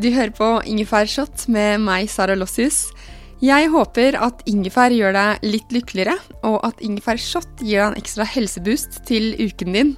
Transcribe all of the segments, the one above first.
du hører på Ingefærshot med meg, Sara Lossius. Jeg håper at ingefær gjør deg litt lykkeligere, og at ingefærshot gir deg en ekstra helseboost til uken din.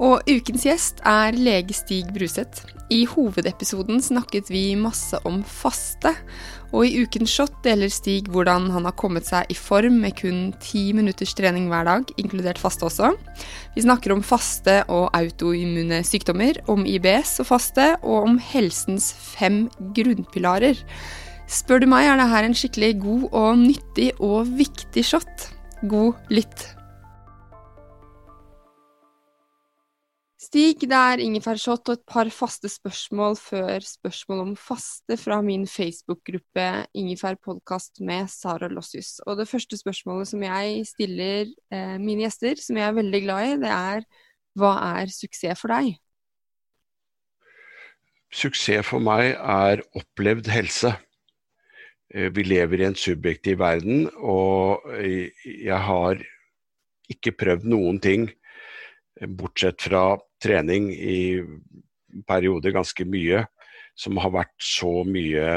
Og ukens gjest er lege Stig Bruseth. I hovedepisoden snakket vi masse om faste, og i ukens shot deler Stig hvordan han har kommet seg i form med kun ti minutters trening hver dag, inkludert faste også. Vi snakker om faste og autoimmune sykdommer, om IBS og faste, og om helsens fem grunnpilarer. Spør du meg, er dette en skikkelig god og nyttig og viktig shot. God lytt. Stig, det er ingefærshot og et par faste spørsmål før spørsmål om faste fra min Facebook-gruppe Ingefærpodkast med Sara Lossius. Og det første spørsmålet som jeg stiller eh, mine gjester, som jeg er veldig glad i, det er hva er suksess for deg? Suksess for meg er opplevd helse. Eh, Vi lever i en subjektiv verden, og eh, jeg har ikke prøvd noen ting, eh, bortsett fra trening i perioder ganske mye, som har vært så mye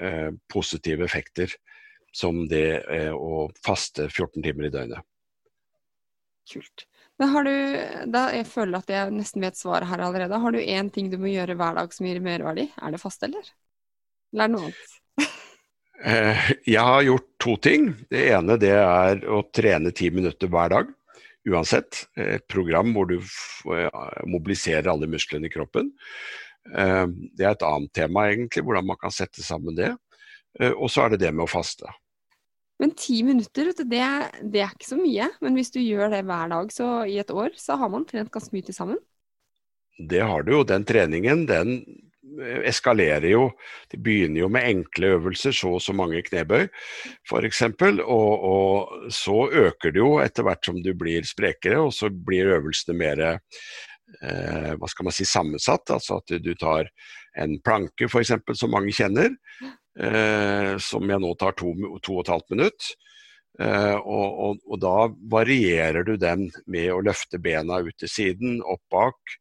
eh, positive effekter som det eh, å faste 14 timer i døgnet. Kult. Men har du, da jeg føler at jeg nesten vet svaret her allerede, har du én ting du må gjøre hver dag som gir merverdi? Er det faste, eller? Eller er det noe annet? Eh, Jeg har gjort to ting. Det ene det er å trene ti minutter hver dag. Uansett. Et program hvor du eh, mobiliserer alle musklene i kroppen. Eh, Det er et annet tema, egentlig, hvordan man kan sette sammen det. Eh, Og så er det det med å faste. Men ti minutter, du, det, er- det er ikke så mye. Men hvis du gjør det hver dag så i et år, så har man trent ganske mye til sammen. Det har du jo. Den treningen, den eskalerer jo. De begynner jo med enkle øvelser, så og så mange knebøy f.eks. Og, og så øker det jo etter hvert som du blir sprekere, og så blir øvelsene mer eh, hva skal man si, sammensatt. Altså at du, tar en planke f.eks. som mange kjenner, eh, som jeg nå tar to, to og et halvt minutt. Uh, og, og, og da varierer du den med å løfte bena ut til siden, opp bak.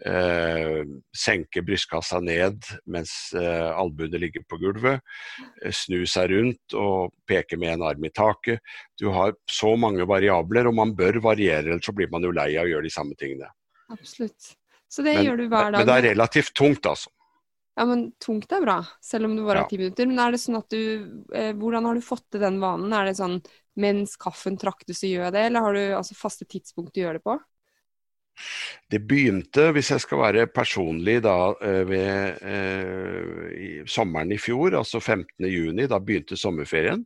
Eh, senke brystkassa ned mens eh, albuene ligger på gulvet. Eh, snu seg rundt og peke med en arm i taket. Du har så mange variabler, og man bør variere, ellers så blir man jo lei av å gjøre de samme tingene. Absolutt. Så det Men, gjør du hver dag. men det er relativt tungt, altså. Ja, men tungt er bra, selv om det bare Ja. er ti minutter. Men er det sånn at du eh, Hvordan har du fått til den vanen? Er det sånn mens kaffen traktes, så gjør jeg det, eller har du altså faste tidspunkt du gjør det på? Det begynte, hvis jeg skal være personlig, da eh, ved eh, i sommeren i fjor, altså 15.6, da begynte sommerferien.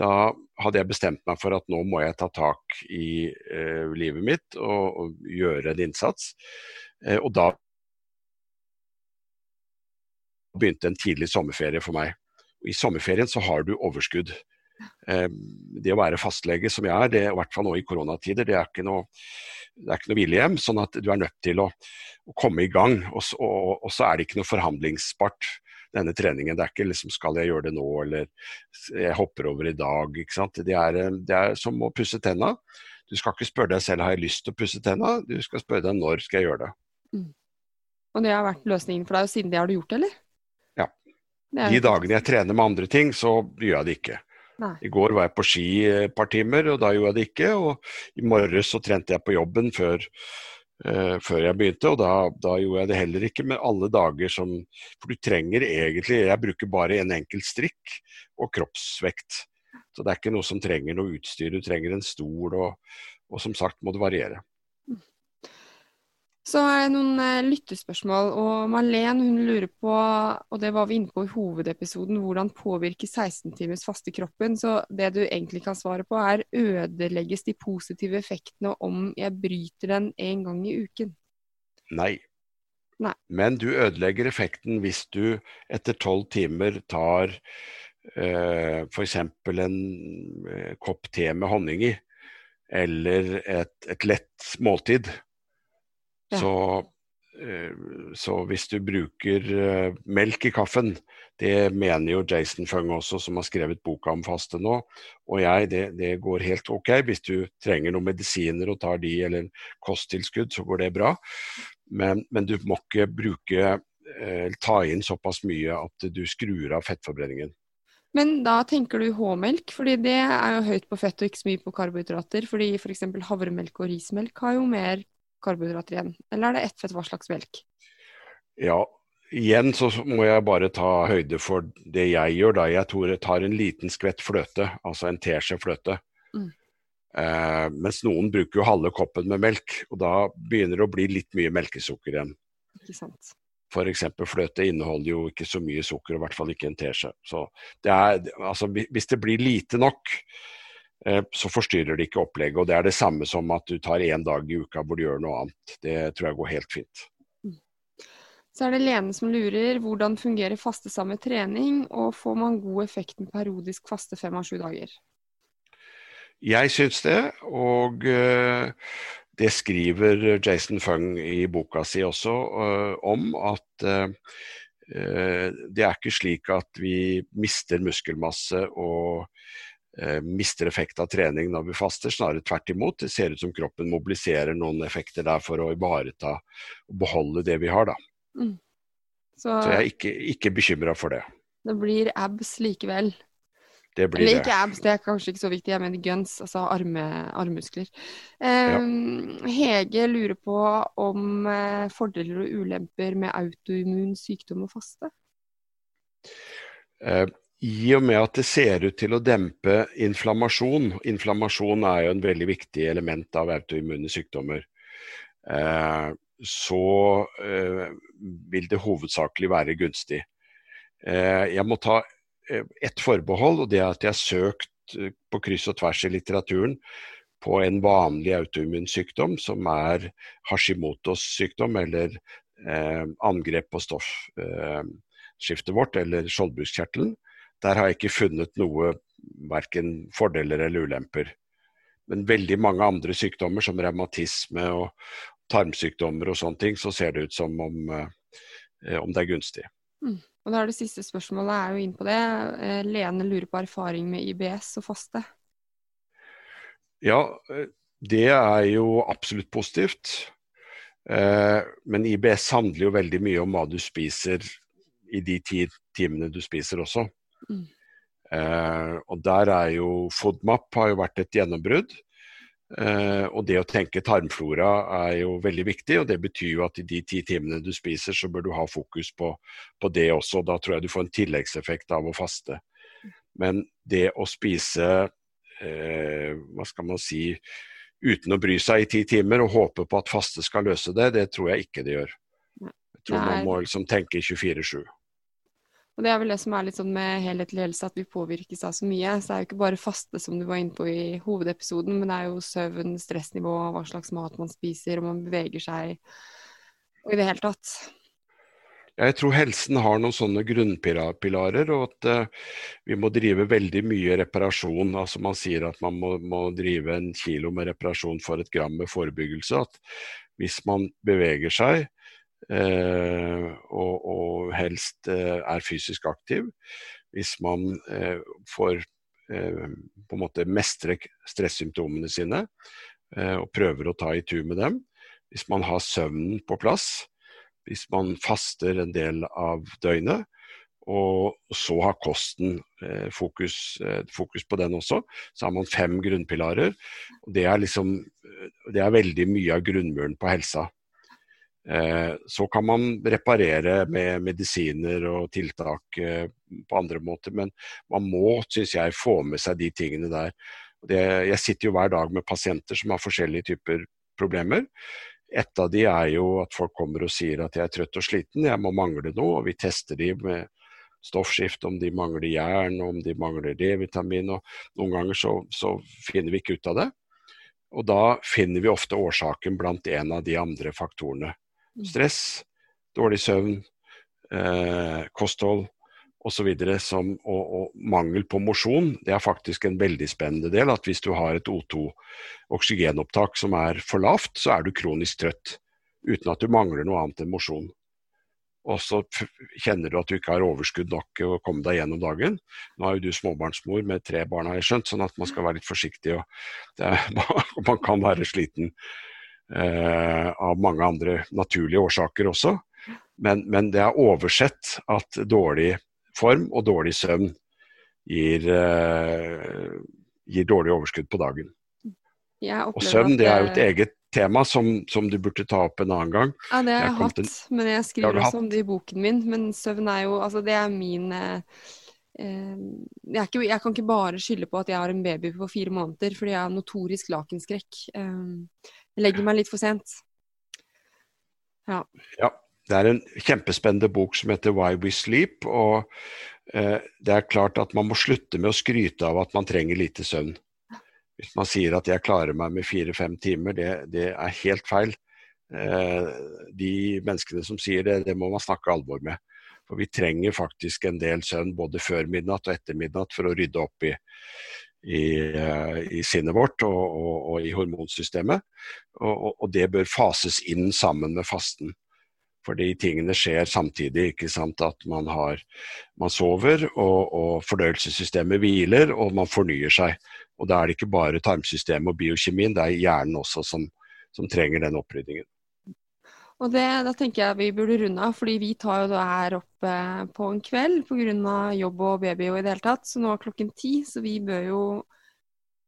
Da hadde jeg bestemt meg for at nå må jeg ta tak i eh, livet mitt og, og gjøre en innsats. Eh, og da begynte en tidlig sommerferie for meg. I sommerferien så har du overskudd. Eh, det å være fastlege som jeg er, det, i hvert fall nå i koronatider, det er ikke noe det er ikke noe hvilehjem, sånn at du er nødt til å, å komme i gang. Og, så- og, og så er det ikke noe forhandlingsbart, denne treningen. Det er ikke liksom 'skal jeg gjøre det nå', eller 'jeg hopper over i dag'. ikke sant? Det er, eh, det er som å pusse tenna. Du skal ikke spørre deg selv 'har jeg lyst til å pusse tenna', du skal spørre deg 'når skal jeg gjøre det'. Og det har vært løsningen for deg, og siden det har du gjort det, eller? Ja. De dagene jeg trener med andre ting, så gjør jeg det ikke. Nei. I går var jeg på ski et par timer, og da gjorde jeg det ikke. Og i morges så trente jeg på jobben før, uh, før jeg begynte, og da, da gjorde jeg det heller ikke. Men alle dager som For du trenger egentlig Jeg bruker bare en enkelt strikk og kroppsvekt. Så det er ikke noe som trenger noe utstyr. Du trenger en stol, og, og som sagt må det variere. Så er det noen eh, lyttespørsmål, og Marlen hun lurer på, og det var vi inne på i hovedepisoden, hvordan påvirker 16 timers faste kroppen? Så det du egentlig kan svare på er ødelegges de positive effektene om jeg bryter den en gang i uken? Nei. Nei. Men du ødelegger effekten hvis du etter tolv timer tar eh, f.eks. en eh, kopp te med honning i, eller et, et lett måltid. Ja. Så, eh, så hvis du bruker eh, melk i kaffen, det mener jo Jason Fung også, som har skrevet boka om faste nå, og jeg, det, det går helt ok. Hvis du trenger noen medisiner og tar de, eller kosttilskudd, så går det bra. Men, men du må ikke bruke eh, ta inn såpass mye at du skrur av fettforbrenningen. Men da tenker du H-melk, fordi det er jo høyt på fett og ikke så mye på karbohydrater. Fordi f.eks. havremelk og rismelk har jo mer karbohydrater igjen. Eller er det ett fett hva slags melk? Ja, igjen så må jeg bare ta høyde for det jeg gjør. da. Jeg tror jeg tar en liten skvett fløte, altså en teskje fløte. Mm. Eh, mens noen bruker jo halve koppen med melk, og da begynner det å bli litt mye melkesukker igjen. Ikke sant. F.eks. fløte inneholder jo ikke så mye sukker, i hvert fall ikke en teskje. Så det er, altså, hvis det blir lite nok, så forstyrrer det ikke opplegget. Og det er det samme som at du tar én dag i uka hvor du gjør noe annet. Det tror jeg går helt fint. Så er det Lene som lurer hvordan fungerer faste sammen med trening, og får man god effekt med periodisk faste fem av sju dager? Jeg syns det, og eh, det skriver Jason Fung i boka si også øh, om at det er ikke slik at vi mister muskelmasse og mister effekt av trening når vi faster, snarere tvert imot. Det ser ut som kroppen mobiliserer noen effekter der for å ivareta og beholde det vi har, da. Mm. Så, Så jeg er ikke, ikke bekymra for det. det blir abs likevel. Det blir Eller det. abs, det er kanskje ikke så viktig, jeg mener guns, altså arme, armmuskler. Eh, Hege lurer på om eh, fordeler og ulemper med autoimmun sykdom og faste. I og med at det ser ut til å dempe inflammasjon Inflammasjon er jo en veldig viktig element av autoimmune sykdommer. Eh, så eh, vil det hovedsakelig være gunstig. Eh, jeg må ta ett forbehold, og det er at jeg har søkt på kryss og tvers i litteraturen på en vanlig autoimmun sykdom, som er Hashimotos sykdom, eller angrep på stoffskiftet vårt, eller skjoldbruskkjertelen. Der har jeg ikke funnet noe, verken fordeler eller ulemper. Men veldig mange andre sykdommer, som revmatisme og tarmsykdommer og sånne ting, så ser det ut som om, eh, om det er gunstig. Og da er det siste spørsmålet er jo inn på det. Eh, Lene lurer på erfaring med IBS og faste. Ja, eh, det er jo absolutt positivt. Men IBS handler jo veldig mye om hva du spiser i de ti timene du spiser også. Mm. Eh, Og der er jo FODMAP har jo vært et gjennombrudd. Eh, Og det å tenke tarmflora er jo veldig viktig, og det betyr jo at i de ti timene du spiser, så bør du ha fokus på, på det også. og Da tror jeg du får en tilleggseffekt av å faste. Men det å spise eh, hva skal man si, uten å bry seg i ti timer og håpe på at faste skal løse det, det tror jeg ikke det gjør. Jeg tror man må liksom tenke 24-7. Og det er vel det som er litt sånn med helhetlig helse, at vi påvirkes av så mye. Så det er jo ikke bare faste som du var inne på i hovedepisoden, men det er jo søvn, stressnivå, hva slags mat man spiser, om man beveger seg, og i det hele tatt. Jeg tror helsen har noen sånne grunnpilarer, og at uh, vi må drive veldig mye reparasjon. Altså Man sier at man må, må drive en kilo med reparasjon for et gram med forebyggelse. At hvis man beveger seg, og, og helst eh, er fysisk aktiv, hvis man eh, får eh, på en måte mestre stressymptomene sine eh, og prøver å ta i tur med dem, hvis man har søvnen på plass, hvis man faster en del av døgnet, og så har kosten eh, fokus, eh, fokus på den også. Så har man fem grunnpilarer. Det er, liksom, eh, det er veldig mye av grunnmuren på helsa. Eh, så kan man reparere med medisiner og tiltak eh, på andre måter, men man må, syns jeg, få med seg de tingene der. Jeg sitter jo hver dag med pasienter som har forskjellige typer problemer. Et av de er jo at folk kommer og sier at jeg er trøtt og sliten, jeg må mangle noe. Og vi tester de med stoffskifte, om de mangler jern, om de mangler D-vitamin. og Noen ganger så, så, finner vi ikke ut av det. Og da finner vi ofte årsaken blant en av de andre faktorene. Stress, dårlig søvn, eh, kosthold osv. Og, og mangel på mosjon. Det er faktisk en veldig spennende del. At hvis du har et O2 oksygenopptak som er for lavt, så er du kronisk trøtt. Uten at du mangler noe annet enn mosjon og så kjenner du at du ikke har overskudd nok å komme deg gjennom dagen. Nå er jo du småbarnsmor med tre barn, har jeg skjønt, sånn at man skal være litt forsiktig. og er, Man kan være sliten eh, av mange andre naturlige årsaker også, men, men, det er oversett at dårlig form og dårlig søvn gir, eh, gir dårlig overskudd på dagen. Og søvn det er jo et eget tema som, som, du burde ta opp en annen gang. Ja, det har jeg, hatt, til... men jeg skriver også om det i boken min. Men søvn er jo Altså, det er min eh, eh, jeg, ikke, jeg, kan ikke bare skylde på at jeg har en baby på fire måneder, fordi jeg har notorisk lakenskrekk. Eh, jeg legger meg litt for sent. Ja. ja. Det er en kjempespennende bok som heter Why We Sleep. og eh, Det er klart at man må slutte med å skryte av at man trenger lite søvn. Hvis man sier at jeg klarer meg med fire-fem timer, det, det, er helt feil. Eh, de menneskene som sier det, det må man snakke alvor med. For vi trenger faktisk en del søvn både før midnatt og etter midnatt for å rydde opp i, i, uh, i sinnet vårt og, og, og, i hormonsystemet. Og, og, det bør fases inn sammen med fasten. Fordi tingene skjer samtidig. ikke sant, At man, har, man sover, og fordøyelsessystemet hviler, og man fornyer seg. Og da er det ikke bare tarmsystemet og biokjemien, det er hjernen også som, som trenger den oppryddingen. Og det, Da tenker jeg vi burde runde av, fordi vi tar jo det her opp eh, på en kveld pga. jobb og baby og i det hele tatt. Så nå er klokken ti, så vi bør jo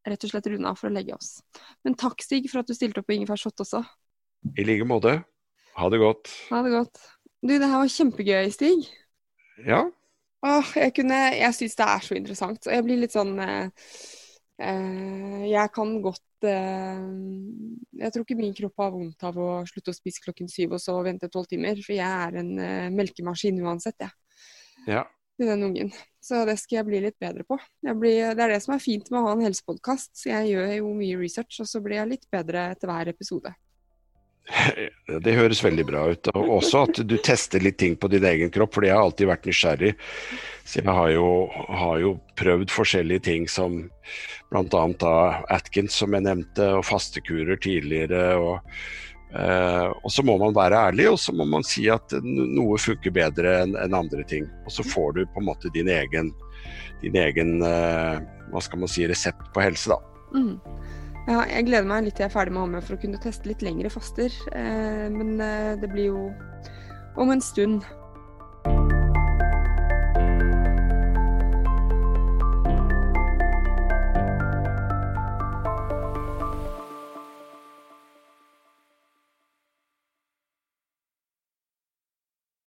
rett og slett runde av for å legge oss. Men takk Stig for at du stilte opp på Ingefær Shot også. I like måte. Ha det godt. Ha det godt. Du, det her var kjempegøy, Stig. Ja. Åh, jeg kunne Jeg syns det er så interessant. Og jeg blir litt sånn Eh, jeg kan godt eh, Jeg tror ikke min kropp har vondt av å slutte å spise klokken syv og så vente tolv timer, for jeg er en eh, melkemaskin uansett, jeg. Ja. Til den ungen. Så det skal jeg bli litt bedre på. Blir, det er det som er fint med å ha en helsepodkast. Jeg gjør jo mye research, og så blir jeg litt bedre etter hver episode. Det høres veldig bra ut. Og også at du tester litt ting på din egen kropp, for jeg har alltid vært nysgjerrig. Så jeg har jo, har jo prøvd forskjellige ting som bl.a. Atkins, som jeg nevnte, og fastekurer tidligere. og Uh, og så må man være ærlig, og så må man si at noe funker bedre enn en andre ting. Og så får du på en måte din egen, din egen uh, hva skal man si, resept på helse, da. Mm. Ja, jeg gleder meg litt til jeg er ferdig med Hamme for å kunne teste litt lengre faster. Eh, men eh, det blir jo om en stund.